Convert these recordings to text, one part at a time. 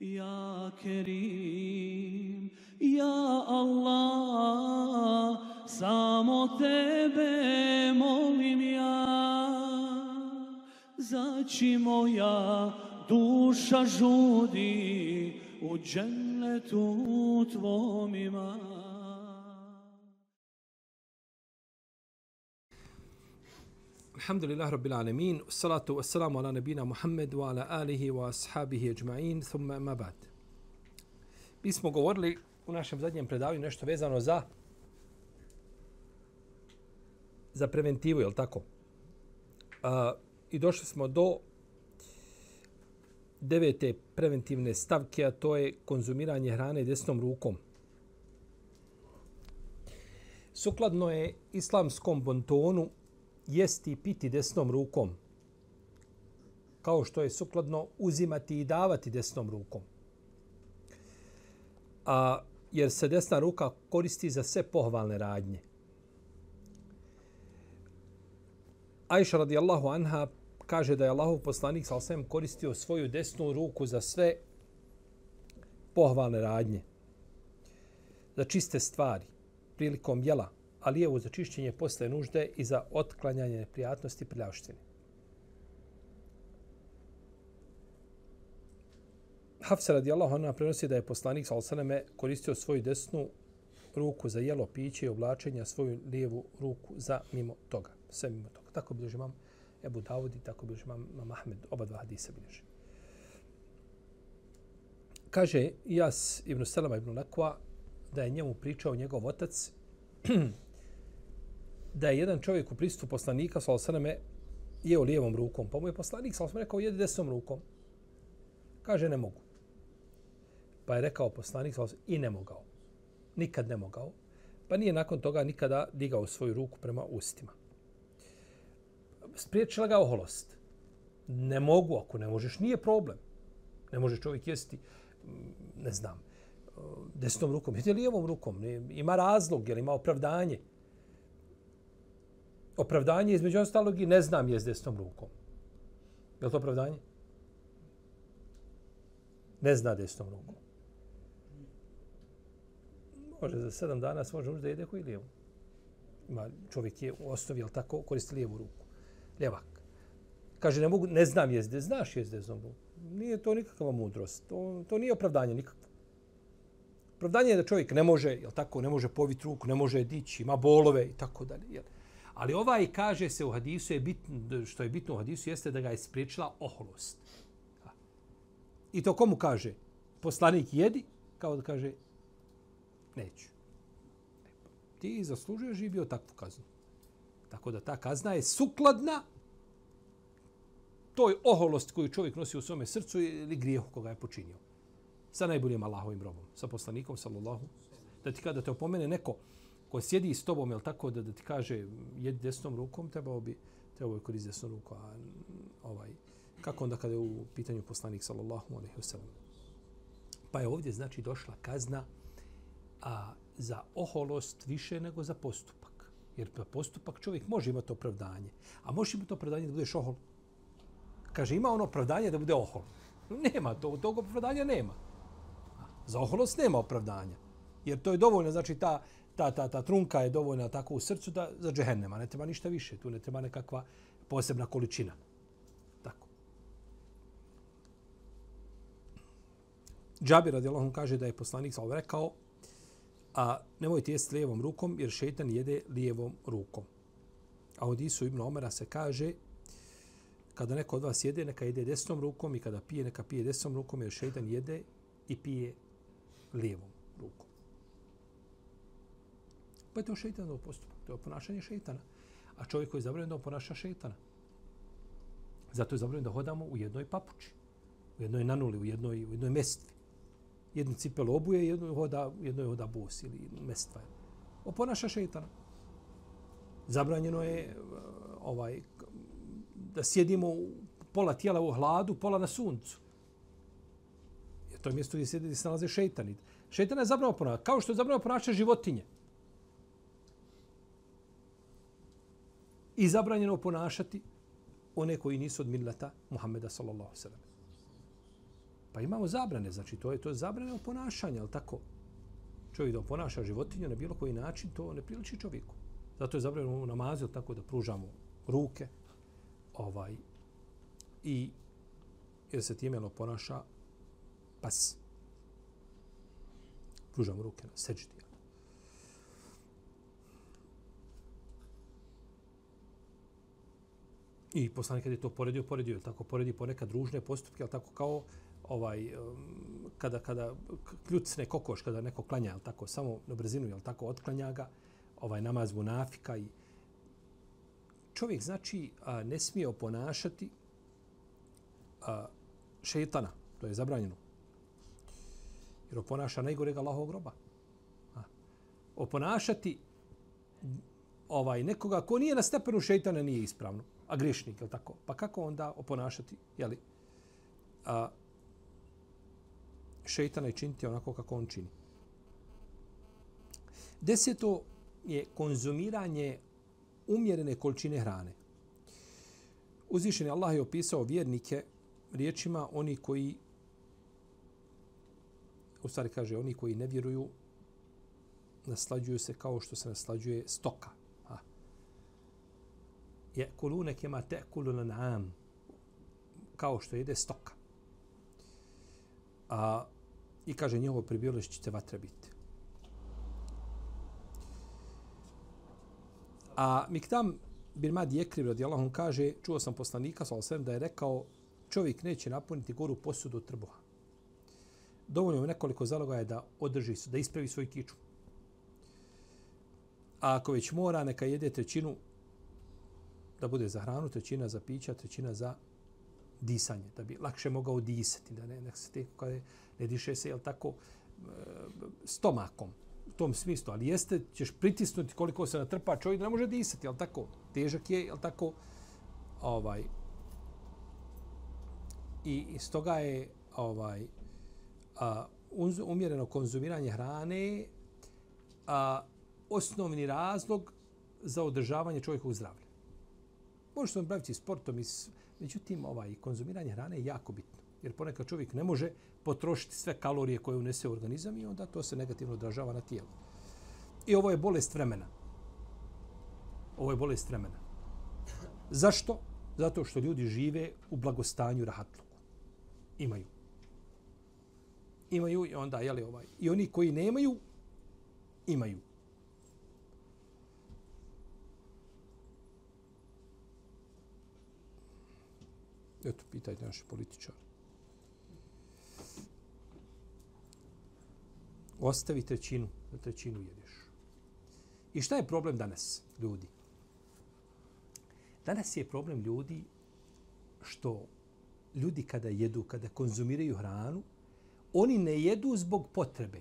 Ja Kerim, ja Allah, samo tebe molim ja. Zaći moja duša žudi u džennetu tvom imam Alhamdulillah Rabbil Alamin, salatu wassalamu ala nabina Muhammed wa ala alihi wa ashabihi ajma'in, thumma ma ba'd. Mi smo govorili u našem zadnjem predavanju nešto vezano za za preventivu, je li tako? A, I došli smo do devete preventivne stavke, a to je konzumiranje hrane desnom rukom. Sukladno je islamskom bontonu jesti i piti desnom rukom, kao što je sukladno uzimati i davati desnom rukom. A, jer se desna ruka koristi za sve pohvalne radnje. Ajša radijallahu anha kaže da je Allahov poslanik sa osvijem koristio svoju desnu ruku za sve pohvalne radnje. Za čiste stvari, prilikom jela, a lijevu za čišćenje posle nužde i za otklanjanje neprijatnosti prljavštine. Hafsa radijallahu anha prenosi da je poslanik sa koristio svoju desnu ruku za jelo, piće i oblačenje, a svoju lijevu ruku za mimo toga. Sve mimo toga. Tako bilježi imam Ebu Dawud i tako bilježi imam, imam Ahmed. Oba dva hadisa bilježi. Kaže Jas ibn Selama ibn Lakwa da je njemu pričao njegov otac da je jedan čovjek u pristupu poslanika sa osaname jeo lijevom rukom. Pa mu je poslanik sa rekao jedi desnom rukom. Kaže ne mogu. Pa je rekao poslanik sa i ne mogao. Nikad ne mogao. Pa nije nakon toga nikada digao svoju ruku prema ustima. Spriječila ga oholost. Ne mogu, ako ne možeš, nije problem. Ne može čovjek jesti, ne znam, desnom rukom, jedi lijevom rukom. Ima razlog, jer ima opravdanje opravdanje između ostalog i ne znam je s desnom rukom. Je li to opravdanje? Ne zna desnom rukom. Može za sedam dana može da jede koji lijevu. Ima, čovjek je u osnovi, jel tako, koristi lijevu ruku. Ljevak. Kaže, ne, mogu, ne znam jezde, znaš jezde desnom rukom. Nije to nikakva mudrost. To, to nije opravdanje nikakvo. Opravdanje je da čovjek ne može, jel tako, ne može poviti ruku, ne može dići, ima bolove i tako dalje. Jel? Ali ovaj kaže se u hadisu, je bitno, što je bitno u hadisu, jeste da ga je spriječila oholost. I to komu kaže? Poslanik jedi, kao da kaže, neću. Ti zaslužuješ i bio takvu kaznu. Tako da ta kazna je sukladna toj oholost koju čovjek nosi u svome srcu ili grijehu koga je počinio. Sa najboljim Allahovim robom, sa poslanikom, sallallahu, da ti kada te opomene neko, ko sjedi s tobom, jel tako, da, da ti kaže jedi desnom rukom, trebao bi, trebao bi koristiti desnu ruku, A, ovaj, kako onda kada je u pitanju poslanik, sallallahu alaihi wasallam. Pa je ovdje, znači, došla kazna a, za oholost više nego za postupak. Jer za postupak čovjek može imati opravdanje. A može imati opravdanje da budeš ohol. Kaže, ima ono opravdanje da bude ohol. Nema, to, tog opravdanja nema. Za oholost nema opravdanja. Jer to je dovoljno, znači ta, ta, ta, ta trunka je dovoljna tako u srcu da za džehennema. Ne treba ništa više. Tu ne treba nekakva posebna količina. Tako. Džabir radijallahu kaže da je poslanik sallallahu rekao a nemojte jesti lijevom rukom jer šejtan jede lijevom rukom. A od Isu ibn Omera se kaže kada neko od vas jede, neka jede desnom rukom i kada pije, neka pije desnom rukom jer šejtan jede i pije lijevom rukom. Pa je to šeitanov postupak. To je ponašanje šeitana. A čovjek koji je zabranjen da ponaša šeitana. Zato je zabranjen da hodamo u jednoj papuči. U jednoj nanuli, u jednoj, u jednoj mestvi. Jednu cipelu obuje, jednu hoda, jednoj hoda bos ili mestva. O šeitana. Zabranjeno je eh, ovaj da sjedimo pola tijela u hladu, pola na suncu. Jer to je mjesto gdje, sjedi, gdje se nalaze šeitani. Šeitana je zabranjeno ponašanje, Kao što je zabranjeno ponašanje životinje. I zabranjeno ponašati one koji nisu od milleta Muhammeda sallallahu sallam. Pa imamo zabrane, znači to je to je zabrane ponašanja, al tako? Čovjek da ponaša životinju na bilo koji način, to ne priliči čovjeku. Zato je zabranjeno u namazu, tako da pružamo ruke, ovaj, i jer se time ponaša pas. Pružamo ruke na seđdi. I poslanik kad je to poredio, poredio, tako? Poredi ponekad ružne postupke, ali tako? Kao ovaj kada kada kljucne kokoš kada neko klanja al tako? Samo na brzinu al tako? Otklanja ga ovaj namaz munafika i čovjek znači a, ne smije oponašati a, šejtana to je zabranjeno. Jer oponaša najgorega Allahovog groba. A, oponašati ovaj nekoga ko nije na stepenu šejtana nije ispravno a grešnik je tako pa kako onda oponašati je li a, šeitana i činiti onako kako on čini. Deseto je konzumiranje umjerene količine hrane. Uzvišen je Allah je opisao vjernike riječima oni koji u stvari kaže oni koji ne vjeruju naslađuju se kao što se naslađuje stoka. Je kulune kema te kulun kao što jede stoka. A i kaže njihovo prebivalište će vatra biti. A Miktam bin Mad Jekrib radijallahu kaže, čuo sam poslanika sallallahu da je rekao čovjek neće napuniti goru posudu trbuha. Dovoljno je nekoliko zaloga je da održi da ispravi svoj kiču. A ako već mora, neka jede trećinu da bude za hranu, trećina za pića, trećina za disanje, da bi lakše mogao disati, da ne, nek se te, kada ne diše se, jel tako, e, stomakom, u tom smislu, ali jeste, ćeš pritisnuti koliko se natrpa čovjek, ne može disati, jel tako, težak je, jel tako, ovaj, i iz toga je, ovaj, a, umjereno konzumiranje hrane, a, osnovni razlog za održavanje čovjekovog zdravlja. Možeš se baviti sportom i Međutim, ovaj konzumiranje hrane je jako bitno. Jer ponekad čovjek ne može potrošiti sve kalorije koje unese u organizam i onda to se negativno odražava na tijelo. I ovo je bolest vremena. Ovo je bolest vremena. Zašto? Zato što ljudi žive u blagostanju rahatluku. Imaju. Imaju i onda, jeli ovaj. I oni koji nemaju, imaju. Eto, pitajte naši političari. Ostavi trećinu, da trećinu jedeš. I šta je problem danas, ljudi? Danas je problem ljudi što ljudi kada jedu, kada konzumiraju hranu, oni ne jedu zbog potrebe,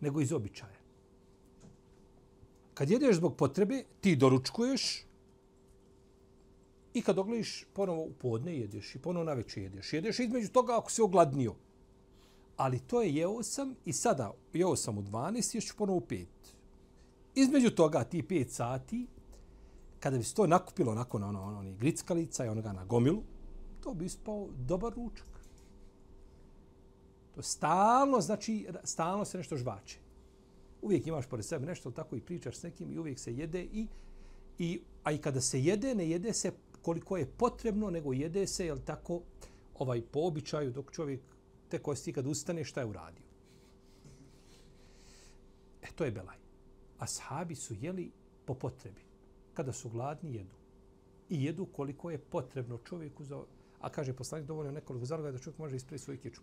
nego iz običaja. Kad jedeš zbog potrebe, ti doručkuješ, I kad ogledaš, ponovo u podne jedeš i ponovo na večer jedeš. Jedeš između toga ako se ogladnio. Ali to je jeo sam i sada jeo sam u 12, još ću ponovo u 5. Između toga ti 5 sati, kada bi se to nakupilo nakon ono, ono, ono, grickalica i onoga na gomilu, to bi ispao dobar ručak. To stalno, znači, stalno se nešto žvače. Uvijek imaš pored sebe nešto, tako i pričaš s nekim i uvijek se jede i, i a i kada se jede, ne jede se koliko je potrebno, nego jede se, jel tako, ovaj po običaju, dok čovjek te kosti kad ustane, šta je uradio? E, to je belaj. Ashabi su jeli po potrebi. Kada su gladni, jedu. I jedu koliko je potrebno čovjeku za... A kaže poslanik dovoljno nekoliko zaloga da čovjek može ispraviti svoj kiču.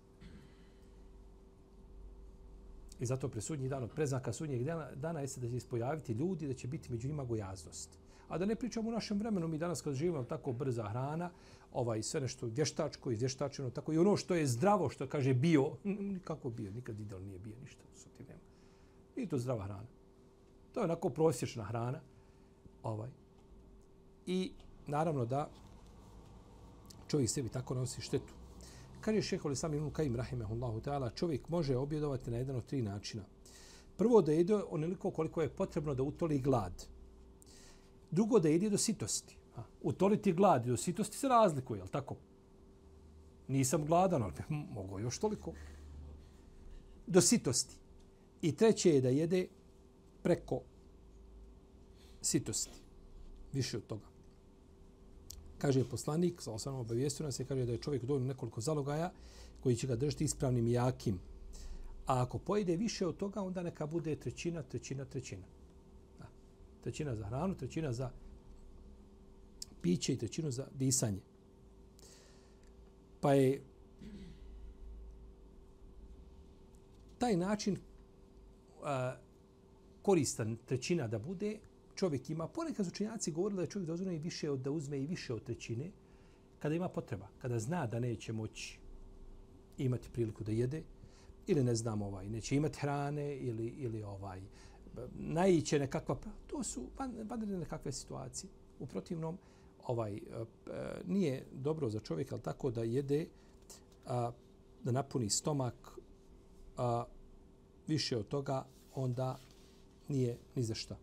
I zato presudnji dan od preznaka sudnjeg dana, dana jeste da će ispojaviti ljudi, da će biti među njima gojaznost. A da ne pričamo u našem vremenu, mi danas kad živimo tako brza hrana, ovaj sve nešto vještačko, izvještačeno, tako i ono što je zdravo, što kaže bio, nikako bio, nikad ideal nije bio ništa, što ti nema. I to zdrava hrana. To je onako prosječna hrana. Ovaj. I naravno da čovjek sebi tako nosi štetu. Kaže šehol Islam ibn Kajim rahimehullahu ta'ala, čovjek može objedovati na jedan od tri načina. Prvo da jede onoliko koliko je potrebno da utoli glad. Drugo da jede do sitosti. Utoliti glad do sitosti se razlikuje, jel tako? Nisam gladan, ali mogu još toliko. Do sitosti. I treće je da jede preko sitosti. Više od toga. Kaže poslanik, sa osanom obavijestio nas, je kaže da je čovjek dovoljno nekoliko zalogaja koji će ga držati ispravnim i jakim. A ako pojede više od toga, onda neka bude trećina, trećina, trećina. Trećina za hranu, trećina za piće i trećinu za disanje. Pa je taj način a, koristan trećina da bude, čovjek ima, ponekad su učenjaci govorili da je čovjek dozvoljeno i više od, da uzme i više od trećine, kada ima potreba, kada zna da neće moći imati priliku da jede, ili ne znam, ovaj, neće imati hrane, ili, ili ovaj, naiće nekakva, to su vanredne nekakve situacije. U protivnom, ovaj, eh, eh, nije dobro za čovjeka, ali tako da jede, a, da napuni stomak, a, više od toga, onda nije ni za šta.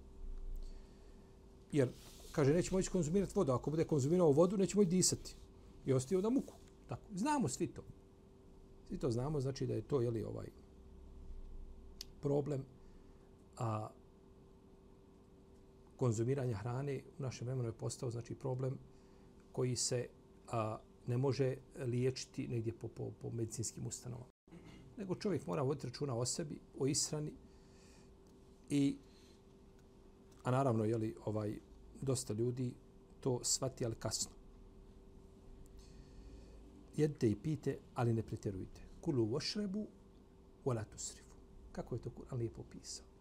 Jer, kaže, neće moći konzumirati vodu. Ako bude konzumirao vodu, neće moći disati. I ostaje da muku. Tako. Znamo svi to. Svi to znamo, znači da je to jeli, ovaj problem a konzumiranje hrane u našem vremenu je postao znači problem koji se a, ne može liječiti negdje po, po, po medicinskim ustanovama. Nego čovjek mora voditi računa o sebi, o ishrani i a naravno je li ovaj dosta ljudi to svati ali kasno. Jedite i pite, ali ne pretjerujte. Kulu vošrebu, wala tusrifu. Kako je to Kur'an lijepo pisao?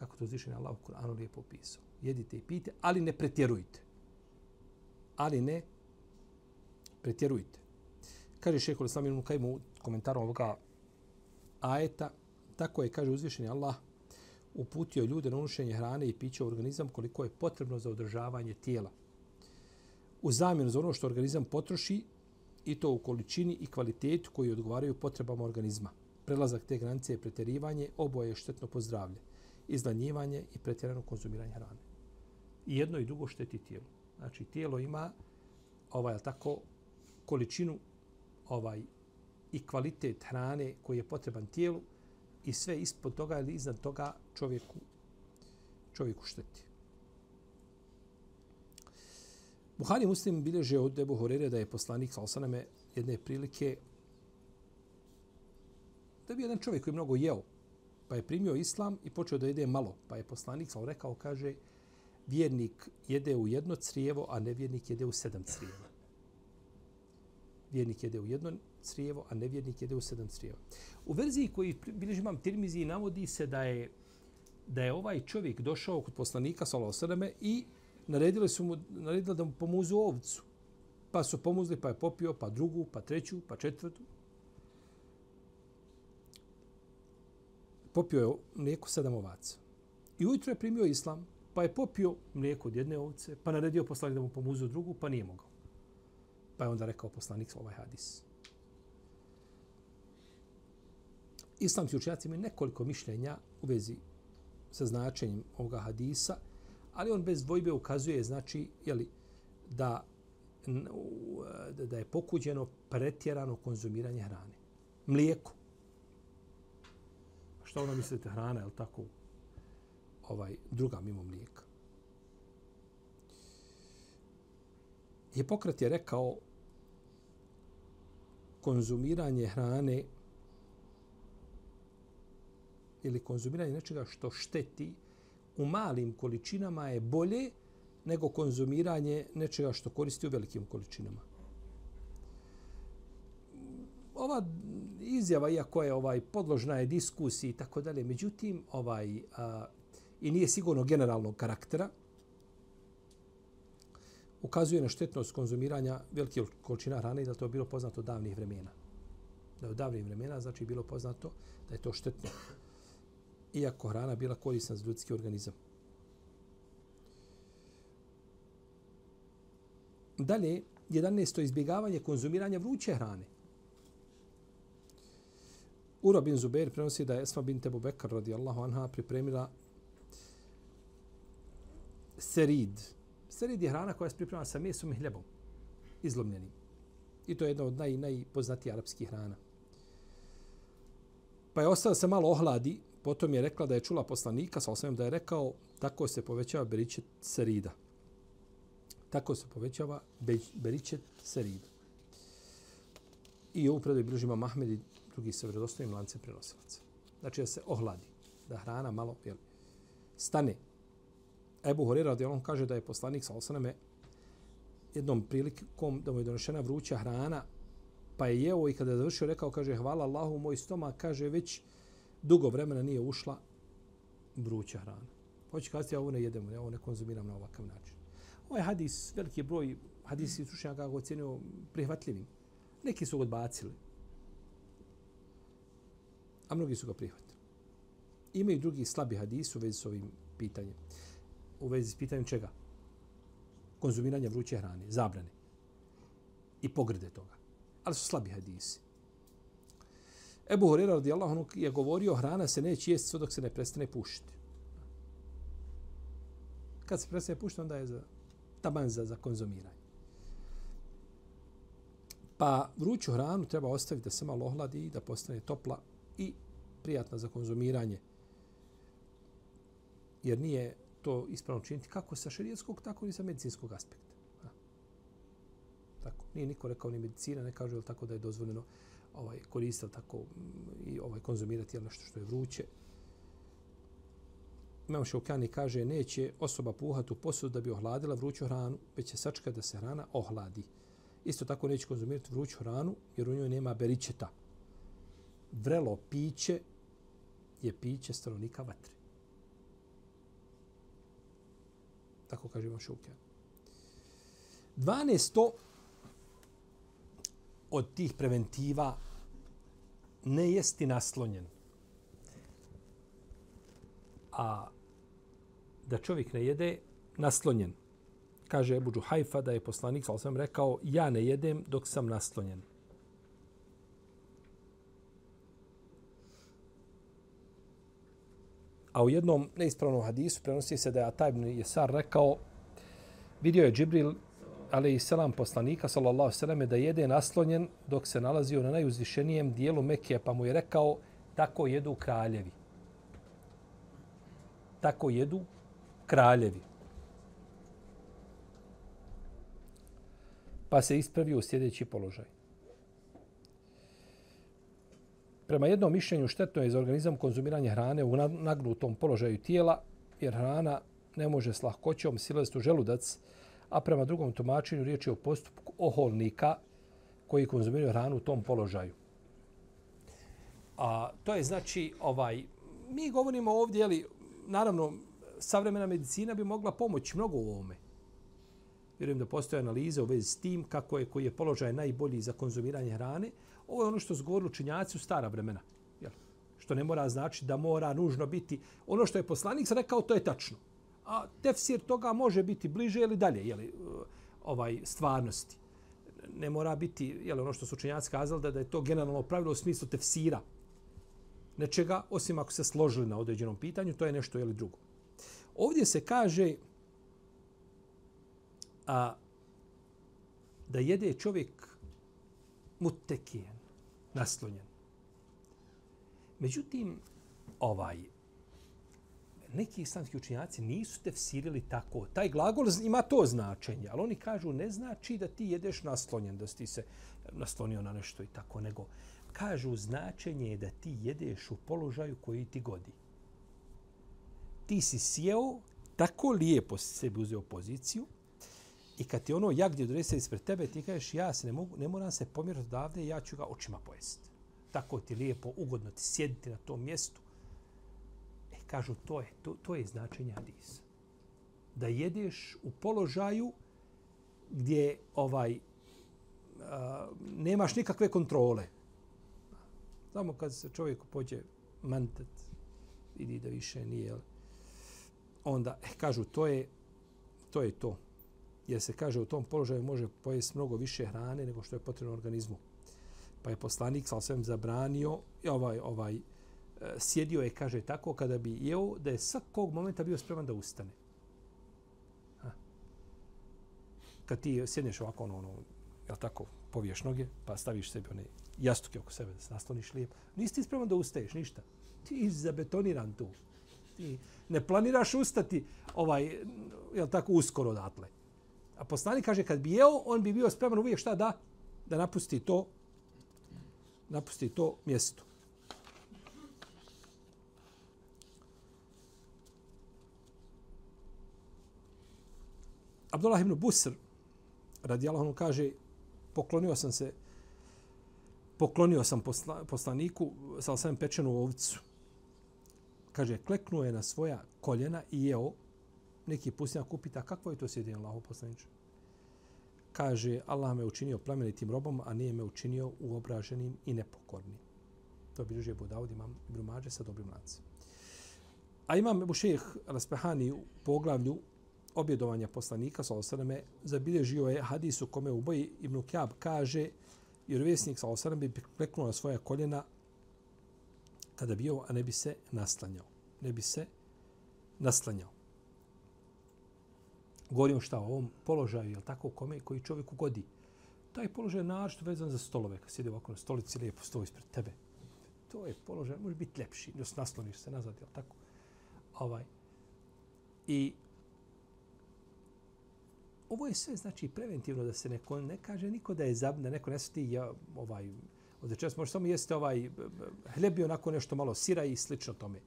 Kako to zvišenje Allah u Kur'anu lijepo opisao. Jedite i pijte, ali ne pretjerujte. Ali ne pretjerujte. Kaže šehol Islam ibn Kajmu u komentaru ovoga ajeta, tako je, kaže uzvišenje Allah, uputio ljude na unošenje hrane i pića u organizam koliko je potrebno za održavanje tijela. U zamjenu za ono što organizam potroši i to u količini i kvalitetu koji odgovaraju potrebama organizma. Prelazak te granice je pretjerivanje, oboje je štetno pozdravlje, izlanjivanje i pretjerano konzumiranje hrane. I jedno i drugo šteti tijelu. Znači, tijelo ima ovaj, tako, količinu ovaj i kvalitet hrane koji je potreban tijelu i sve ispod toga ili iznad toga čovjeku, čovjeku šteti. Buhari muslim bilježe od Ebu Horere da je poslanik sa osaname jedne prilike da bi jedan čovjek koji je mnogo jeo, pa je primio islam i počeo da jede malo, pa je poslanik sam rekao, kaže, vjernik jede u jedno crijevo, a nevjernik jede u sedam crijeva. Vjernik jede u jedno crijevo, a nevjernik jede u sedam crijeva. U verziji koji bilježi imam Tirmizi navodi se da je da je ovaj čovjek došao kod poslanika sallallahu i naredili su mu naredili da mu pomuzu ovcu. Pa su pomuzli, pa je popio, pa drugu, pa treću, pa četvrtu. Popio je mlijeko sedam ovaca. I ujutro je primio islam, pa je popio mlijeko od jedne ovce, pa naredio poslanik da mu pomuzu drugu, pa nije mogao. Pa je onda rekao poslanik ovaj hadis. Islamski učenjaci imaju nekoliko mišljenja u vezi sa značenjem ovoga hadisa, ali on bez dvojbe ukazuje znači je li da da je pokuđeno pretjerano konzumiranje hrane. Mlijeko. Šta ono mislite hrana, je li tako? Ovaj, druga mimo mlijeka. Hipokrat je rekao konzumiranje hrane ili konzumiranje nečega što šteti u malim količinama je bolje nego konzumiranje nečega što koristi u velikim količinama. Ova izjava, iako je ovaj podložna je diskusiji i tako dalje, međutim, ovaj, a, i nije sigurno generalnog karaktera, ukazuje na štetnost konzumiranja velike količina hrane i da to je bilo poznato davnih vremena. Da je od davnih vremena znači bilo poznato da je to štetno iako hrana bila korisna za ljudski organizam. Dalje, 11. izbjegavanje konzumiranja vruće hrane. Ura bin Zubair prenosi da je Esma bin Tebu Bekar radijallahu anha pripremila serid. Serid je hrana koja se priprema sa mesom i hljebom. Izlomljenim. I to je jedna od naj, najpoznatijih arapskih hrana. Pa je ostala se malo ohladi, potom je rekla da je čula poslanika, sa osvijem da je rekao, tako se povećava beričet serida. Tako se povećava beričet serida. I ovu predaju bližima Mahmed drugi se vredostojim lance prenosilaca. Znači da se ohladi, da hrana malo jel, stane. Ebu Horira radi on kaže da je poslanik sa osaname jednom prilikom da mu je donošena vruća hrana, pa je jeo i kada je završio rekao, kaže, hvala Allahu, moj stomak, kaže, već dugo vremena nije ušla vruća hrana. Hoće kazati, ja ovo ne jedem, ja ovo ne konzumiram na ovakav način. Ovaj hadis, veliki broj hadisi slušanja ga ocenio prihvatljivim. Neki su ga odbacili. A mnogi su ga prihvatili. Imaju drugi slabi hadis u vezi s ovim pitanjem. U vezi s pitanjem čega? Konzumiranja vruće hrane, zabrane. I pogrde toga. Ali su slabi hadisi. Ebu Horeira radijallahu anhu je govorio hrana se neće jesti sve dok se ne prestane pušiti. Kad se prestane pušiti, onda je za taban za, za konzumiranje. Pa vruću hranu treba ostaviti da se malo ohladi i da postane topla i prijatna za konzumiranje. Jer nije to ispravno činiti kako sa šerijetskog, tako i sa medicinskog aspekta. Tako. Nije niko rekao ni medicina, ne kaže tako da je dozvoljeno ovaj koristiti tako mm, i ovaj konzumirati nešto što je vruće. Imam Šaukani kaže neće osoba puhati u posudu da bi ohladila vruću hranu, već će sačekati da se hrana ohladi. Isto tako neće konzumirati vruću hranu jer u njoj nema beričeta. Vrelo piće je piće stanovnika vatre. Tako kaže Imam Šuker. 12 od tih preventiva ne jesti naslonjen. A da čovjek ne jede naslonjen. Kaže Ebu Džuhajfa da je poslanik, sa sam rekao, ja ne jedem dok sam naslonjen. A u jednom neispravnom hadisu prenosi se da je Atajbn Jesar rekao, vidio je Džibril ali i selam poslanika, sallallahu sallam, da jede naslonjen dok se nalazio na najuzvišenijem dijelu Mekije, pa mu je rekao, tako jedu kraljevi. Tako jedu kraljevi. Pa se ispravio u sljedeći položaj. Prema jednom mišljenju štetno je za organizam konzumiranje hrane u nagnutom položaju tijela, jer hrana ne može s lahkoćom silaziti u želudac, a prema drugom tumačenju riječ je o postupku oholnika koji konzumiraju hranu u tom položaju. A to je znači ovaj mi govorimo ovdje ali naravno savremena medicina bi mogla pomoći mnogo u ovome. Vjerujem da postoje analize u vezi s tim kako je koji je položaj najbolji za konzumiranje hrane. Ovo je ono što su govorili učinjaci u stara vremena. Jel? Što ne mora znači da mora nužno biti ono što je poslanik rekao, to je tačno a tefsir toga može biti bliže ili dalje, jeli, ovaj stvarnosti. Ne mora biti, jel, ono što su učenjaci kazali, da, da je to generalno pravilo u smislu tefsira nečega, osim ako se složili na određenom pitanju, to je nešto ili drugo. Ovdje se kaže a, da jede čovjek mutekijen, naslonjen. Međutim, ovaj, neki islamski učinjaci nisu tefsirili tako. Taj glagol ima to značenje, ali oni kažu ne znači da ti jedeš naslonjen, da si se naslonio na nešto i tako, nego kažu značenje je da ti jedeš u položaju koji ti godi. Ti si sjeo, tako lijepo si sebi uzeo poziciju i kad ti ono jagdje odrese ispred tebe, ti kažeš ja se ne, mogu, ne moram se pomjerati odavde, ja ću ga očima pojesti. Tako ti lijepo, ugodno ti sjediti na tom mjestu E, kažu to je to, to je značenje hadisa. Da jedeš u položaju gdje ovaj a, nemaš nikakve kontrole. Samo kad se čovjek pođe mantat, vidi da više nije, onda eh, kažu to je to je to. Jer se kaže u tom položaju može pojesti mnogo više hrane nego što je potrebno organizmu. Pa je poslanik sa svem zabranio ovaj ovaj e, sjedio je, kaže tako, kada bi jeo, da je svakog momenta bio spreman da ustane. Ha. Kad ti sjedneš ovako, ono, ono, jel tako, poviješ noge, pa staviš sebi one jastuke oko sebe da se nasloniš lijep, Nisi ti spreman da ustaješ, ništa. Ti zabetoniran tu. Ti ne planiraš ustati ovaj, jel tako, uskoro odatle. A poslanik kaže, kad bi jeo, on bi bio spreman uvijek šta da? Da napusti to, napusti to mjesto. Abdullah ibn Busr, radi Allah, kaže, poklonio sam se, poklonio sam posla, poslaniku, sal sam pečenu ovcu. Kaže, kleknuo je na svoja koljena i jeo neki pustinjak upita, kakvo je to sjedinje Allahu poslaniče? Kaže, Allah me učinio plemenitim robom, a nije me učinio uobraženim i nepokornim. To bi režio Budaud, imam Ibn Mađe sa dobrim lancem. A imam Ebu Šejh Raspehani u poglavlju objedovanja poslanika, sa osadame, zabilježio je hadis u kome u boji Ibn Kjab kaže, jer vjesnik sa osadame bi kleknuo na svoje koljena kada bio, a ne bi se naslanjao. Ne bi se naslanjao. Govorim šta o ovom položaju, jel tako, kome koji čovjek ugodi. Taj položaj je našto vezan za stolove, kad sjedi ovako na stolici, lijepo stoji ispred tebe. To je položaj, može biti lepši, jos nasloniš se nazad, jel tako? Ovaj. I ovo je sve znači preventivno da se neko ne kaže niko da je zab, da neko ne sveti ja, ovaj, od čas može samo jeste ovaj hljeb i onako nešto malo sira i slično tome.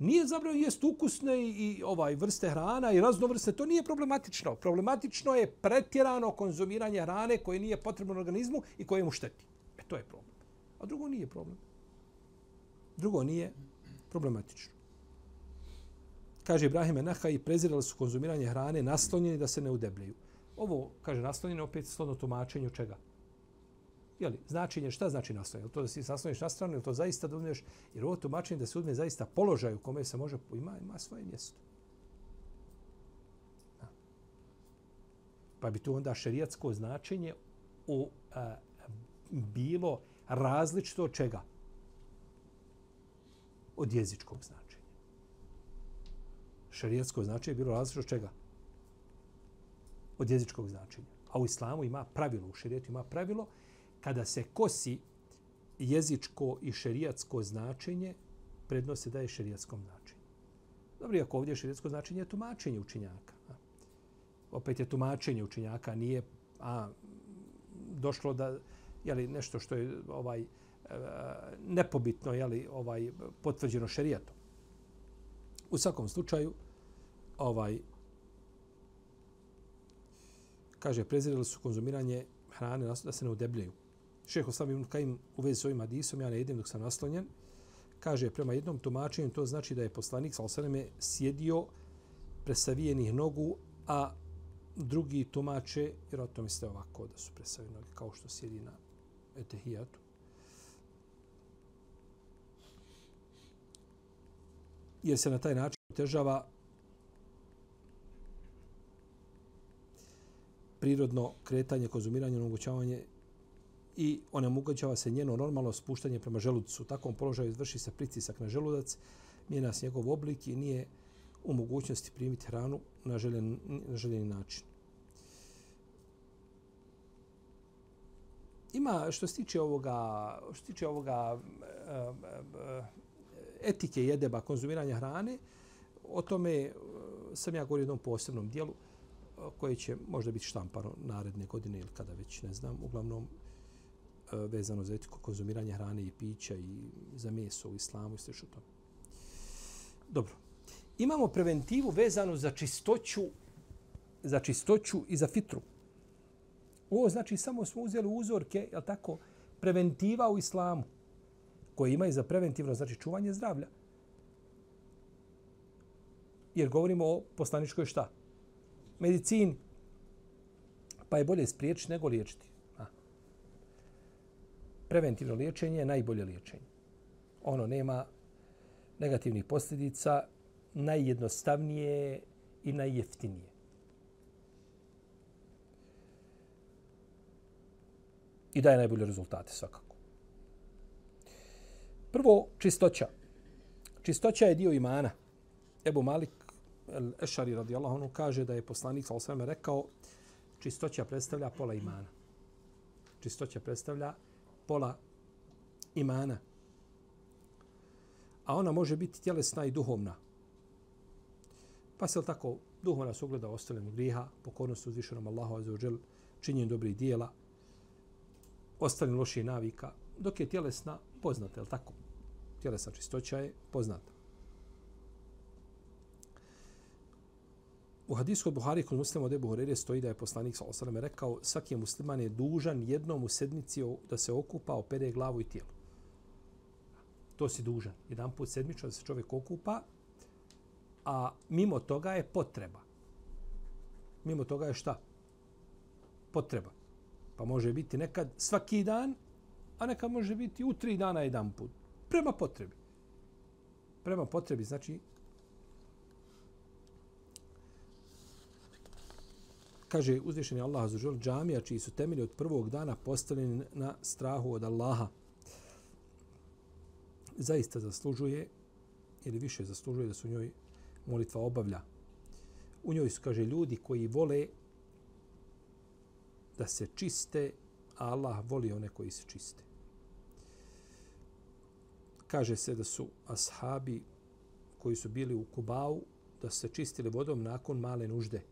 Nije zabranjeno jest ukusne i ovaj vrste hrana i raznovrste, to nije problematično. Problematično je pretjerano konzumiranje hrane koje nije potrebno organizmu i koje mu šteti. E to je problem. A drugo nije problem. Drugo nije problematično kaže Ibrahim Enaha i prezirali su konzumiranje hrane naslonjeni da se ne udebljaju. Ovo, kaže, naslonjeni opet slodno tumačenju čega? Jeli, značenje, šta znači naslonjeni? To da si naslonješ na stranu, ili to zaista da uzmeš, jer ovo tumačenje da se uzme zaista položaj u kome se može, ima, ima svoje mjesto. Da. Pa bi tu onda šerijatsko značenje u, a, bilo različito od čega? Od jezičkog značenja Šerijatsko značenje bilo različito od čega? Od jezičkog značenja. A u islamu ima pravilo, u šerijetu ima pravilo, kada se kosi jezičko i šerijatsko značenje, prednost daje šerijatskom značenju. Dobro, ako ovdje šerijatsko značenje, je tumačenje učinjaka. A? Opet je tumačenje učinjaka, nije a, došlo da jeli, nešto što je ovaj e, nepobitno jeli, ovaj potvrđeno šerijatom. U svakom slučaju, ovaj kaže prezirali su konzumiranje hrane da se ne udebljaju. Šejh Osam ibn Kajim u vezi s ovim hadisom ja ne jedem dok sam naslonjen. Kaže prema jednom tumačenju to znači da je poslanik sa osaneme sjedio presavijenih nogu, a drugi tumače, jer o to mislite ovako da su presavijene noge, kao što sjedi na etehijatu. Jer se na taj način težava prirodno kretanje, konzumiranje, omogućavanje i onemogućava se njeno normalno spuštanje prema želucu. U takvom položaju izvrši se pritisak na želudac, mijenja se njegov oblik i nije u mogućnosti primiti hranu na željen, na željeni način. Ima što se tiče ovoga, što se tiče ovoga eh, eh, etike jedeba konzumiranja hrane, o tome eh, sam ja govorio u jednom posebnom dijelu koje će možda biti štampano naredne godine ili kada već ne znam, uglavnom E, vezano za etiku konzumiranja hrane i pića i za meso u islamu i sve što to. Dobro. Imamo preventivu vezanu za čistoću za čistoću i za fitru. Ovo znači samo smo uzeli uzorke, je tako, preventiva u islamu koje ima i za preventivno, znači čuvanje zdravlja. Jer govorimo o poslaničkoj šta? medicini. Pa je bolje spriječiti nego liječiti. Preventivno liječenje je najbolje liječenje. Ono nema negativnih posljedica, najjednostavnije i najjeftinije. I daje najbolje rezultate svakako. Prvo, čistoća. Čistoća je dio imana. Ebu Malik Ešari radijallahu anhu kaže da je poslanik sa osvrame rekao čistoća predstavlja pola imana. čistoća predstavlja pola imana. A ona može biti tjelesna i duhovna. Pa se tako duhovna se ogleda ostavljanju griha, pokornost uzvišenom Allahu azzawajal, činjenju dobrih dijela, ostavljanju loših navika, dok je tjelesna poznata, je tako? Tjelesna čistoća je poznata. U hadisu od Buhari kod muslima od Ebu Horeire stoji da je poslanik sa osalam rekao svaki musliman je dužan jednom u sedmici da se okupa, opere glavu i tijelo. To si dužan. Jedan put sedmično da se čovjek okupa, a mimo toga je potreba. Mimo toga je šta? Potreba. Pa može biti nekad svaki dan, a nekad može biti u tri dana jedan put. Prema potrebi. Prema potrebi, znači kaže uzvišeni Allah za žel džamija čiji su temelji od prvog dana postavljeni na strahu od Allaha zaista zaslužuje ili više zaslužuje da su njoj molitva obavlja. U njoj su, kaže, ljudi koji vole da se čiste, a Allah voli one koji se čiste. Kaže se da su ashabi koji su bili u Kubau, da se čistili vodom nakon male nužde.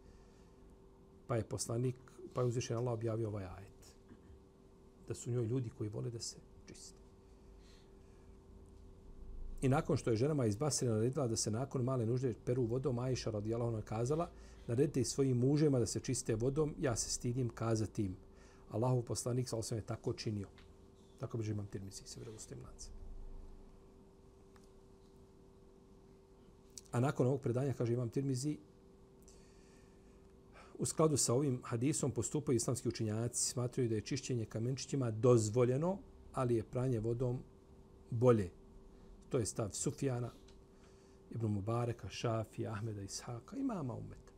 Pa je poslanik, pa je uzvišen Allah objavio ovaj ajet. Da su njoj ljudi koji vole da se čiste. I nakon što je ženama iz Basre naredila da se nakon male nužde peru vodom, Aisha radijalahu ona kazala, naredite i svojim mužima da se čiste vodom, ja se stidim kazati im. Allahov poslanik sa osvijem je tako činio. Tako bi imam tirmisi se vredo s tim lancem. A nakon ovog predanja, kaže imam tirmizi, u skladu sa ovim hadisom postupaju islamski učinjaci, smatraju da je čišćenje kamenčićima dozvoljeno, ali je pranje vodom bolje. To je stav Sufjana, Ibn Mubareka, Šafija, Ahmeda, Ishaka i mama umeta.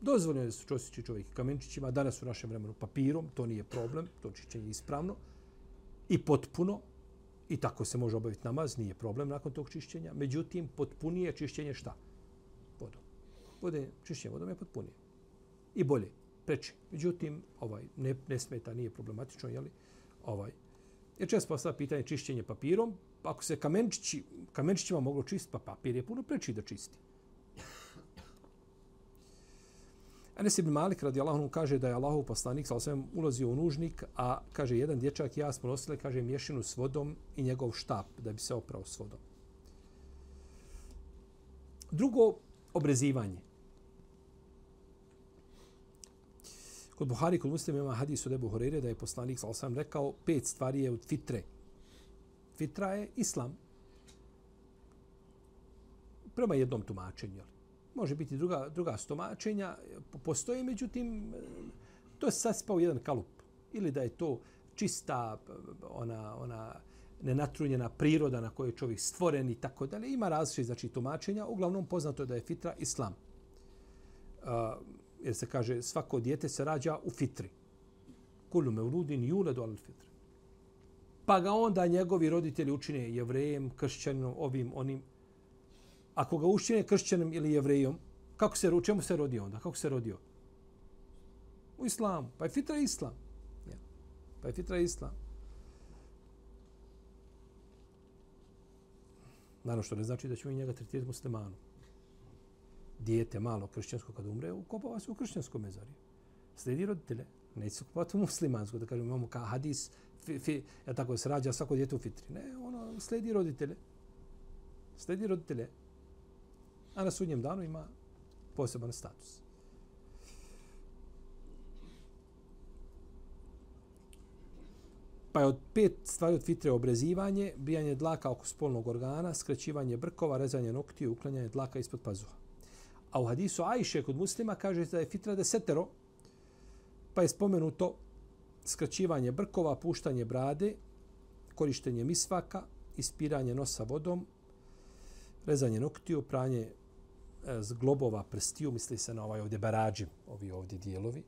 Dozvoljeno je da se čosići čovjek kamenčićima, danas u našem vremenu papirom, to nije problem, to čišćenje je ispravno i potpuno, i tako se može obaviti namaz, nije problem nakon tog čišćenja. Međutim, potpunije čišćenje šta? Vodom. Vode, čišćenje vodom je potpunije. I bolje, preče. Međutim, ovaj, ne, ne smeta, nije problematično, jeli? Ovaj, jer često postavlja pitanje čišćenje papirom, ako se kamenčići, kamenčićima moglo čistiti, pa papir je puno preči da čisti. Enes ibn Malik radi Allahom kaže da je Allahov poslanik sa osvijem ulazio u nužnik, a kaže jedan dječak ja smo nosili, kaže mješinu s vodom i njegov štap da bi se oprao s vodom. Drugo, obrezivanje. Kod Buhari, kod muslima ima hadis od Ebu Horeire da je poslanik sal sam rekao pet stvari je od fitre – Fitra je islam. Prema jednom tumačenju. Može biti druga, druga stomačenja. Postoji, međutim, to je saspao jedan kalup. Ili da je to čista ona, ona nenatrunjena priroda na kojoj je čovjek stvoren i tako dalje. Ima različite znači, tumačenja. Uglavnom poznato je da je fitra islam. Uh, jer se kaže svako dijete se rađa u fitri. Kullu me uludin juledu al fitri pa ga onda njegovi roditelji učine jevrejem, kršćanom, ovim, onim. Ako ga učine kršćanom ili jevrejom, kako se, čemu se rodio onda? Kako se rodio? U islamu. Pa je fitra islam. Ja. Pa je fitra islam. Naravno što ne znači da ćemo i njega tretirati muslimanom. Dijete malo kršćansko kad umre, ukopava se u kršćanskom mezarje. Sledi roditelje. Neće se ukopati u muslimansko. Da kažemo, imamo kao hadis, fi, fi, ja tako se rađa svako djete u fitri. Ne, ono sledi roditelje. Sledi roditelje. A na sudnjem danu ima poseban status. Pa je od pet stvari od fitre obrezivanje, bijanje dlaka oko spolnog organa, skraćivanje brkova, rezanje noktiju, uklanjanje dlaka ispod pazuha. A u hadisu Ajše kod muslima kaže da je fitra desetero, pa je spomenuto skraćivanje brkova, puštanje brade, korištenje misvaka, ispiranje nosa vodom, rezanje noktiju, pranje zglobova z globova prstiju, misli se na ovaj ovdje barađim, ovi ovdje dijelovi.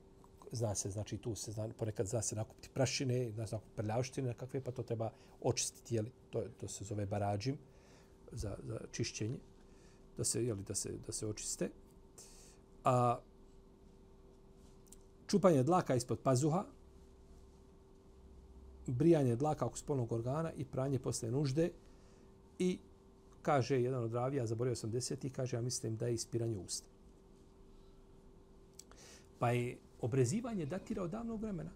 Zna se, znači tu se zna, ponekad zna se nakupiti prašine, zna se nakupiti prljavštine, kakve, pa to treba očistiti, jeli, to, to se zove barađim za, za čišćenje, da se, jeli, da se, da se očiste. A čupanje dlaka ispod pazuha, brijanje dlaka oko spolnog organa i pranje posle nužde i kaže jedan od ravija, zaborio sam deseti, kaže ja mislim da je ispiranje usta. Pa je obrezivanje datira od davnog vremena,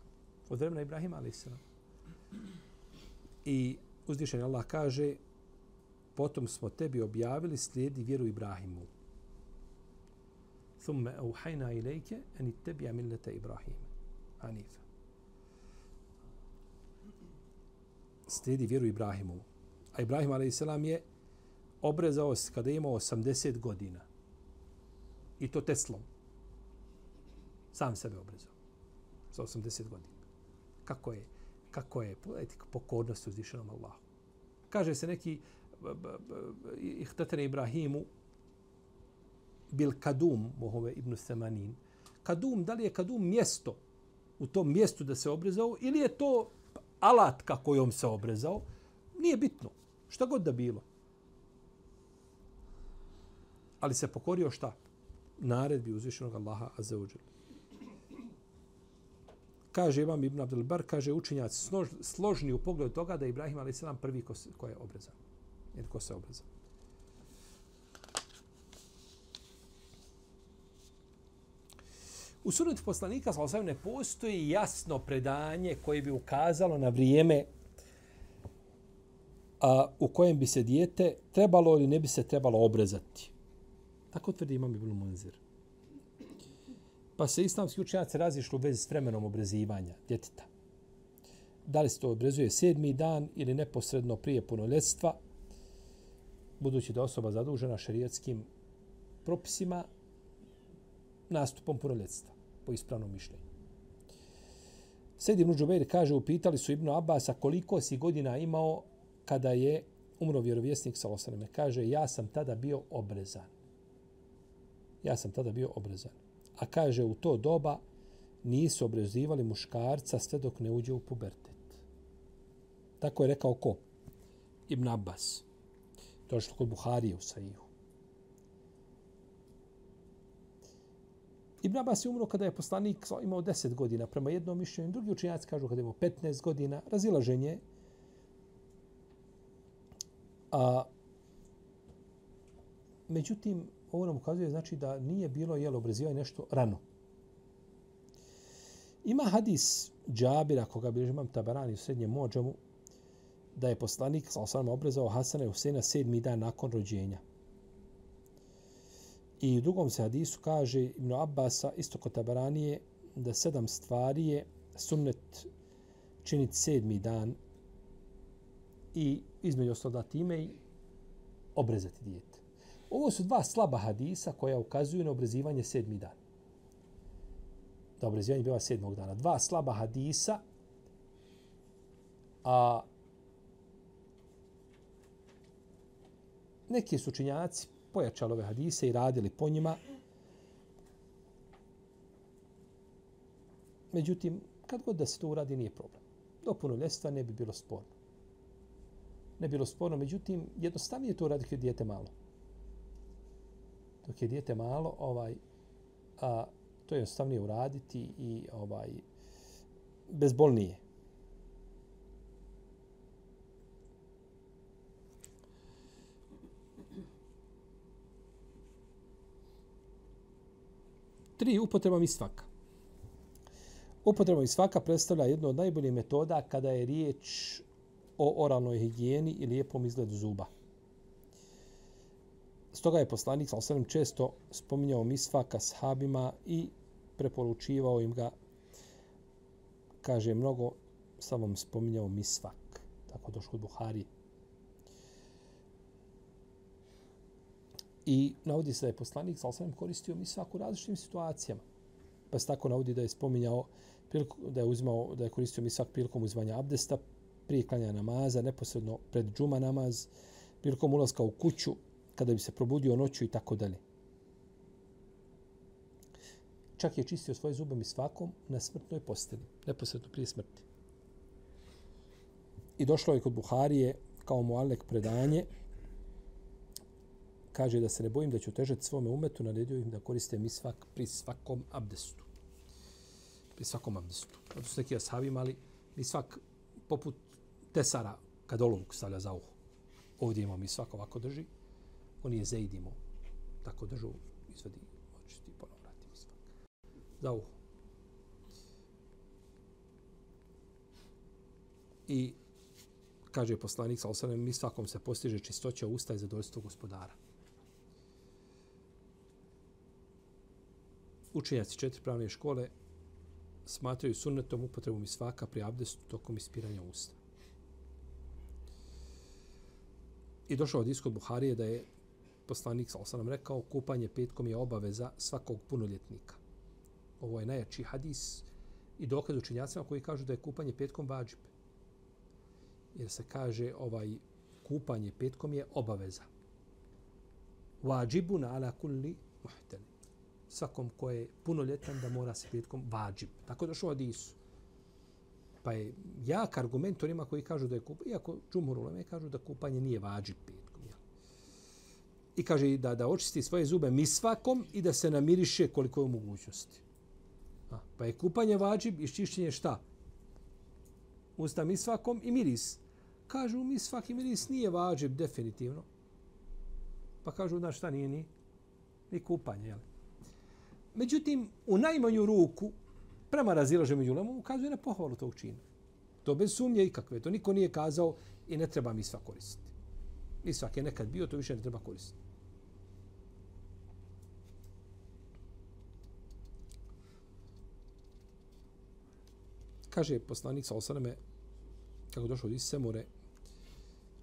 od vremena Ibrahima a.s. I uzdišen Allah kaže potom smo tebi objavili slijedi vjeru Ibrahimu. Thumme auhajna ilajke eni tebi amillete Ibrahim. Hanifa. Slijedi vjeru Ibrahimu. A Ibrahim a.s. je obrezao se kada je imao 80 godina. I to Teslom. Sam sebe obrezao. Sa 80 godina. Kako je? Kako je? Pogledajte pokornost uzvišenom Allahu. Kaže se neki ihtatene Ibrahimu bil Kadum, Mohove ibn Semanin. Kadum, da li je Kadum mjesto u tom mjestu da se obrezao ili je to alat kojom se obrezao? Nije bitno. Šta god da bilo. Ali se pokorio šta? Naredbi uzvišenog Allaha Azzawajal. Kaže Imam Ibn Abdelbar, kaže učenjac složni u pogledu toga da je Ibrahim a.s. prvi ko, ko je obrezan Jer ko se obreza. U sunetu poslanika sa ne postoji jasno predanje koje bi ukazalo na vrijeme a, u kojem bi se dijete trebalo ili ne bi se trebalo obrezati. Tako tvrdi imam Ibn Munzir. Pa se islamski učenjaci razišli u vezi s vremenom obrezivanja djeteta. Da li se to obrezuje sedmi dan ili neposredno prije punoljetstva, budući da osoba zadužena šerijetskim propisima nastupom punoljetstva po ispravnom mišljenju. Sedi Ibn Džubeir kaže, upitali su Ibnu Abasa koliko si godina imao kada je umro vjerovjesnik sa osaneme. Kaže, ja sam tada bio obrezan. Ja sam tada bio obrezan. A kaže, u to doba nisu obrezivali muškarca sve dok ne uđe u pubertet. Tako je rekao ko? Ibn Abbas. Došlo kod Buharije u Sahihu. Ibn Abbas je umro kada je poslanik imao 10 godina, prema jednom mišljenju. Drugi učenjaci kažu kada je imao 15 godina. Razilaženje. A, međutim, ovo nam ukazuje znači da nije bilo jelo obrezivanje nešto rano. Ima hadis Džabira, koga bi imam tabarani u srednjem mođamu, da je poslanik sa osam obrezao Hasana i Husena sedmi dan nakon rođenja. I u drugom se hadisu kaže Ibn Abbasa, isto kod Tabaranije, da sedam stvari je sunnet činiti sedmi dan i između ostalo time i obrezati dijete. Ovo su dva slaba hadisa koja ukazuju na obrezivanje sedmi dan. Da obrezivanje biva sedmog dana. Dva slaba hadisa, a neki su činjaci pojačali ove hadise i radili po njima. Međutim, kad god da se to uradi, nije problem. Do punoljestva ne bi bilo sporno. Ne bi bilo sporno, međutim, jednostavnije to uradi kad je dijete malo. Dok je dijete malo, ovaj, a, to je jednostavnije uraditi i ovaj, bezbolnije. Tri, upotreba misvaka. Upotreba misvaka predstavlja jednu od najboljih metoda kada je riječ o oralnoj higijeni i lijepom izgledu zuba. Stoga je poslanik sa često spominjao misvaka s habima i preporučivao im ga, kaže mnogo, sam vam spominjao misvak. Tako došlo od Buhari. I navodi se da je poslanik sa osvijem koristio mi u različitim situacijama. Pa se tako navodi da je spominjao da je uzimao, da je koristio mi svak prilikom uzvanja abdesta, prije klanja namaza, neposredno pred džuma namaz, prilikom ulaska u kuću, kada bi se probudio noću i tako dalje. Čak je čistio svoje zube misvakom na smrtnoj posteli, neposredno prije smrti. I došlo je kod Buharije kao mu Alek predanje, kaže da se ne bojim da ću težati svome umetu, naredio im da koriste misvak pri svakom abdestu. Pri svakom abdestu. Zato su neki ashabi imali misvak poput tesara kad olovku stavlja za uho. Ovdje imamo mi svako ovako drži. On je zaidimo. Tako držu, izvadi, očisti, ponovno vratimo svak. Za uho. I kaže poslanik sa osanem, mi svakom se postiže čistoća usta i zadovoljstvo gospodara. Učenjaci četiri pravne škole smatraju sunnetom upotrebu misvaka pri abdestu tokom ispiranja usta. I došao od iskod Buharije da je poslanik sa nam rekao kupanje petkom je obaveza svakog punoljetnika. Ovo je najjači hadis i dokaz učenjacima koji kažu da je kupanje petkom vađib jer se kaže ovaj kupanje petkom je obaveza. Vađibun ala kulli muhteli. Svakom ko je punoljetan da mora se petkom vađib. Tako došlo u Adisu. Pa je jak argument onima koji kažu da je kupanje, iako džumhur uleme kažu da kupanje nije vađib petkom. Jel? I kaže da, da očisti svoje zube misvakom i da se namiriše koliko je u mogućnosti. A, pa je kupanje vađib i čišćenje šta? Usta misvakom i miris kažu mi svaki miris nije vađib definitivno. Pa kažu da šta nije ni, ni kupanje. Jel? Međutim, u najmanju ruku, prema razilaže među lemom, ukazuje na pohvalu tog čina. To bez sumnje ikakve. To niko nije kazao i ne treba mi sva koristiti. Mi svak je nekad bio, to više ne treba koristiti. Kaže poslanik sa osaname, kako došlo od Isemure,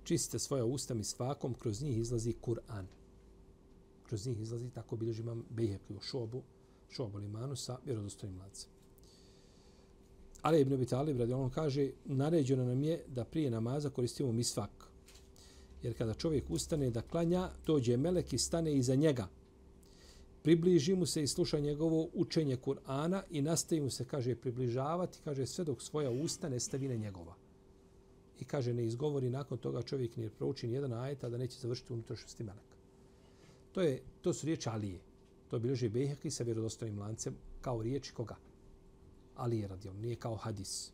čiste svoja usta mi svakom, kroz njih izlazi Kur'an. Kroz njih izlazi, tako bilježi imam Bejhek u šobu, šobu limanu sa vjerodostojnim lacem. Ali Ibn Abi Talib radi ono kaže, naređeno nam je da prije namaza koristimo misvak. Jer kada čovjek ustane da klanja, dođe melek i stane iza njega. Približi mu se i sluša njegovo učenje Kur'ana i nastavi mu se, kaže, približavati, kaže, sve dok svoja usta ne stavi na njegova i kaže ne izgovori nakon toga čovjek ne prouči ni jedan ajet da neće završiti unutrašnjosti meleka. To je to su riječi Alije. To bilježi Bejheki sa vjerodostojnim lancem kao riječ koga? Ali je radio, nije kao hadis.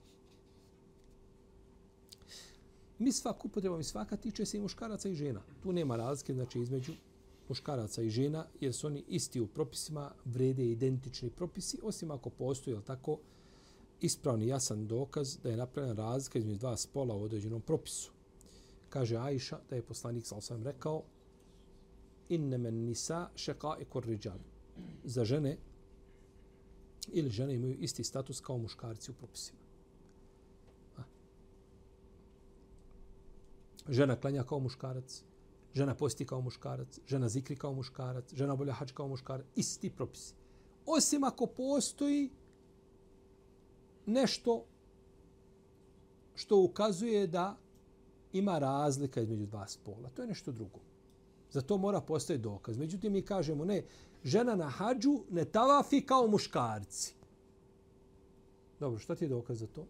Mi svak upotrebom i svaka tiče se i muškaraca i žena. Tu nema razlike znači između muškaraca i žena, jer su oni isti u propisima, vrede identični propisi, osim ako postoji, tako, ispravni jasan dokaz da je napravljena razlika između dva spola u određenom propisu. Kaže Ajša da je poslanik sa osam rekao inne men nisa šeka i korriđan. Za žene ili žene imaju isti status kao muškarci u propisima. Žena klanja kao muškarac, žena posti kao muškarac, žena zikri kao muškarac, žena bolja hač kao muškarac, isti propisi. Osim ako postoji nešto što ukazuje da ima razlika između dva spola. To je nešto drugo. Za to mora postoji dokaz. Međutim, mi kažemo, ne, žena na hađu ne tavafi kao muškarci. Dobro, šta ti je dokaz za to?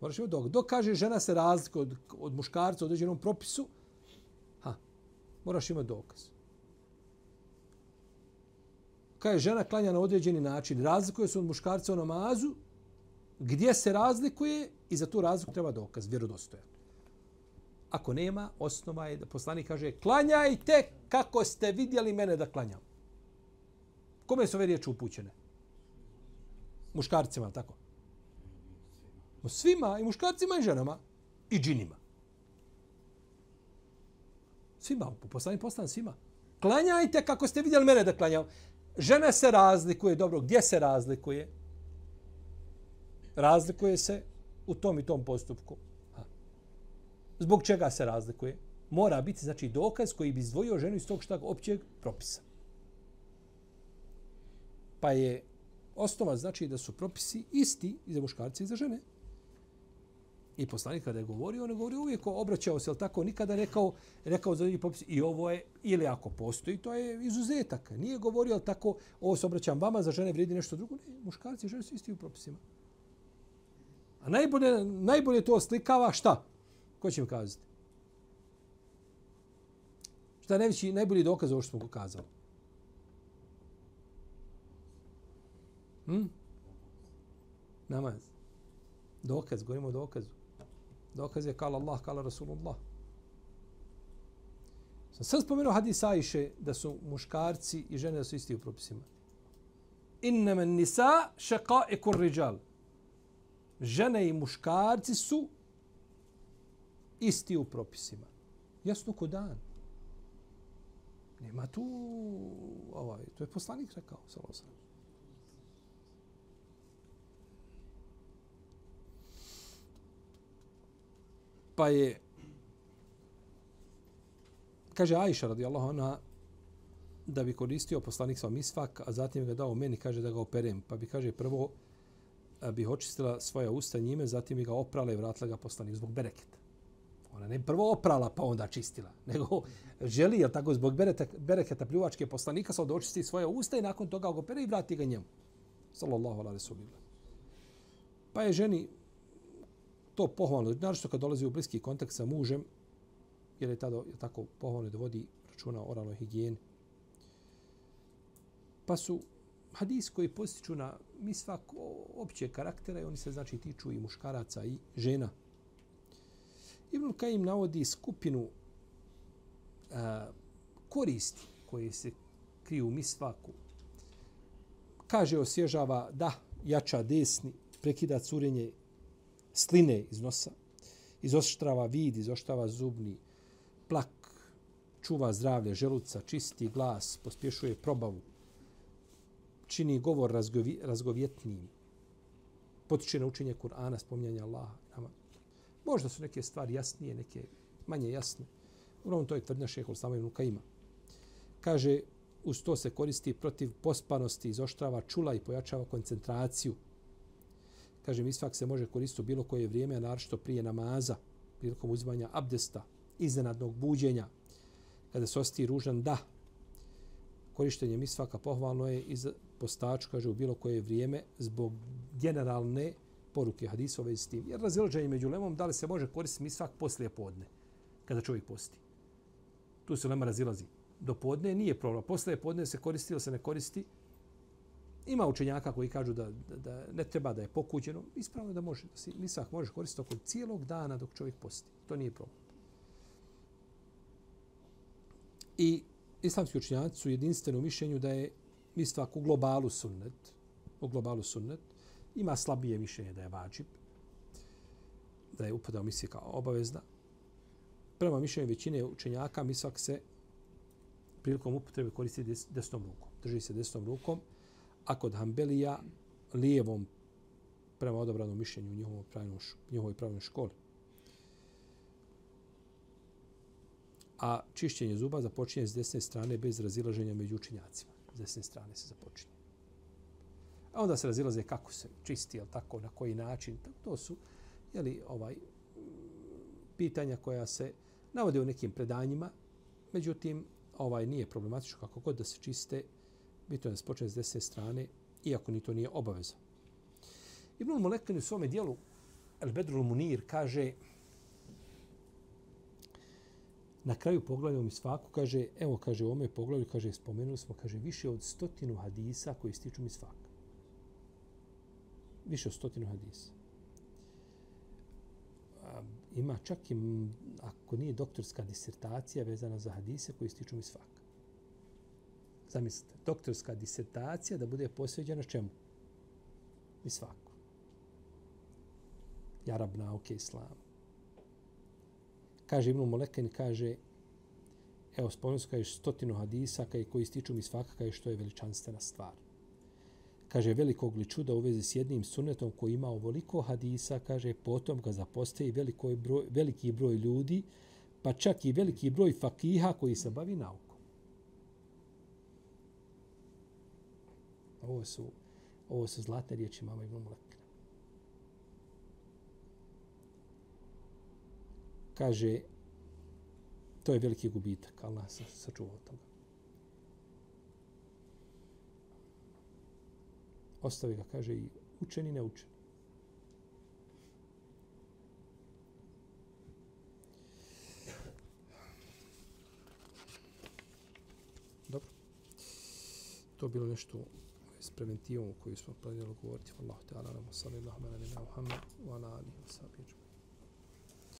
Moraš imati dokaz. Dok kaže žena se razlika od, od muškarca u određenom propisu, ha, moraš imati dokaz. Kaže žena klanja na određeni način, razlikuje se od muškarca u namazu, gdje se razlikuje i za tu razliku treba dokaz, vjerodostojan. Ako nema, osnova je da poslanik kaže klanjajte kako ste vidjeli mene da klanjam. Kome su ove riječi upućene? Muškarcima, tako? Svima, i muškarcima i ženama, i džinima. Svima, poslanik poslan svima. Klanjajte kako ste vidjeli mene da klanjam. Žena se razlikuje, dobro, gdje se razlikuje? razlikuje se u tom i tom postupku. Zbog čega se razlikuje? Mora biti znači dokaz koji bi izdvojio ženu iz tog šta općeg propisa. Pa je osnova znači da su propisi isti i za muškarce i za žene. I poslanik kada je govorio, on je govorio uvijek obraćao se, ali tako nikada rekao, rekao za drugi propisi i ovo je, ili ako postoji, to je izuzetak. Nije govorio, ali tako, ovo se obraćam vama, za žene vrijedi nešto drugo. Ne, muškarci i žene su isti u propisima. A najbolje, najbolje to slikava šta? Ko će mi kazati? Šta je najveći, najbolji dokaz ovo što smo kazali? Hm? Namaz. Dokaz, govorimo o dokazu. Dokaz je kala Allah, kala Rasulullah. Sam sad spomenuo hadis Ajše da su muškarci i žene da su isti u propisima. Innama nisa shaqa'iqur rijal. Žene i muškarci su isti u propisima. Jasno ko dan. Nema tu, ovaj, to je poslanik rekao, sallallahu Pa je, kaže Ajša radijallahu anha, da bi koristio poslanik sa misvak, a zatim ga dao meni, kaže da ga operem. Pa bi, kaže, prvo bi očistila svoja usta njime, zatim bi ga oprala i vratila ga poslanik zbog bereketa. Ona ne prvo oprala pa onda čistila, nego želi, jel tako, zbog bereta, bereketa pljuvačke poslanika, sad očisti svoje usta i nakon toga ga opere i vrati ga njemu. Sallallahu alaihi resulillah. Pa je ženi to pohvalno, naravno kad dolazi u bliski kontakt sa mužem, jer je tada je tako pohvalno da vodi računa o oralnoj higijeni. Pa su hadis koji postiču na misvak opće karaktera i oni se znači tiču i muškaraca i žena. Ibn Kajim navodi skupinu a, koristi koje se kriju u misvaku. Kaže, osježava da jača desni, prekida curenje sline iz nosa, izoštrava vid, izoštrava zubni, plak, čuva zdravlje želuca, čisti glas, pospješuje probavu, čini govor razgovjetnijim, potiče na učenje Kur'ana, spominjanje Allaha. Možda su neke stvari jasnije, neke manje jasne. Uglavnom to je tvrdnja šeha Ulsama ibn Kaima. Kaže, uz to se koristi protiv pospanosti, izoštrava čula i pojačava koncentraciju. Kaže, misvak se može koristiti u bilo koje vrijeme, a naročito prije namaza, prilikom uzimanja abdesta, iznenadnog buđenja, kada se osti ružan da. Korištenje misvaka pohvalno je iz postaču, kaže, u bilo koje vrijeme, zbog generalne poruke hadisa ove s tim. Jer razilaženje među lemom, da li se može koristiti misvak poslije podne, kada čovjek posti. Tu se lema razilazi. Do podne nije problem. Poslije podne se koristi ili se ne koristi. Ima učenjaka koji kažu da, da, da ne treba da je pokuđeno. Ispravno da može. Da se misvak može koristiti oko cijelog dana dok čovjek posti. To nije problem. I islamski učenjaci su jedinstveni u mišljenju da je misvak u globalu sunnet. U globalu sunnet ima slabije mišljenje da je vađib, da je upadao misli kao obavezna. Prema mišljenju većine učenjaka misak se prilikom upotrebe koristi desnom rukom. Drži se desnom rukom, a kod Hanbelija lijevom prema odobranom mišljenju u njihovoj pravilnoj, njihovoj pravilnoj školi. A čišćenje zuba započinje s desne strane bez razilaženja među učenjacima. S desne strane se započinje. A onda se razilaze kako se čisti, jel tako, na koji način. To su jeli, ovaj, pitanja koja se navode u nekim predanjima. Međutim, ovaj nije problematično kako god da se čiste. Bitno je da se počne s desne strane, iako ni to nije obaveza. Ibn Molekin u svome dijelu El Bedrul Munir kaže na kraju poglavlja mi svaku kaže, evo kaže u ome poglavlju, kaže, spomenuli smo, kaže, više od stotinu hadisa koji stiču mi svaka više od stotinu hadisa. Ima čak i, ako nije doktorska disertacija vezana za hadise koji stiču mi svaka. Zamislite, doktorska disertacija da bude posveđena čemu? Mi svaku. Jarab nauke islamu. Kaže Ibn Molekin, kaže, evo, spomenuo se stotinu hadisa koji stiču mi svaka, kaže što je veličanstvena stvar kaže velikog li čuda u vezi s jednim sunetom koji ima ovoliko hadisa, kaže potom ga zapostaje veliko broj, veliki broj ljudi, pa čak i veliki broj fakiha koji se bavi naukom. Ovo su, ovo su zlatne riječi mama Ibn Mulekina. Kaže, to je veliki gubitak, Allah se sačuvao toga. Ostavi ga, kaže, i učeni neučeni. Dobro. To bilo nešto s preventivom koju smo planirali govoriti. Allahu te ala, sallallahu ala nina Muhammed, wa ala alihi wa sahbihi.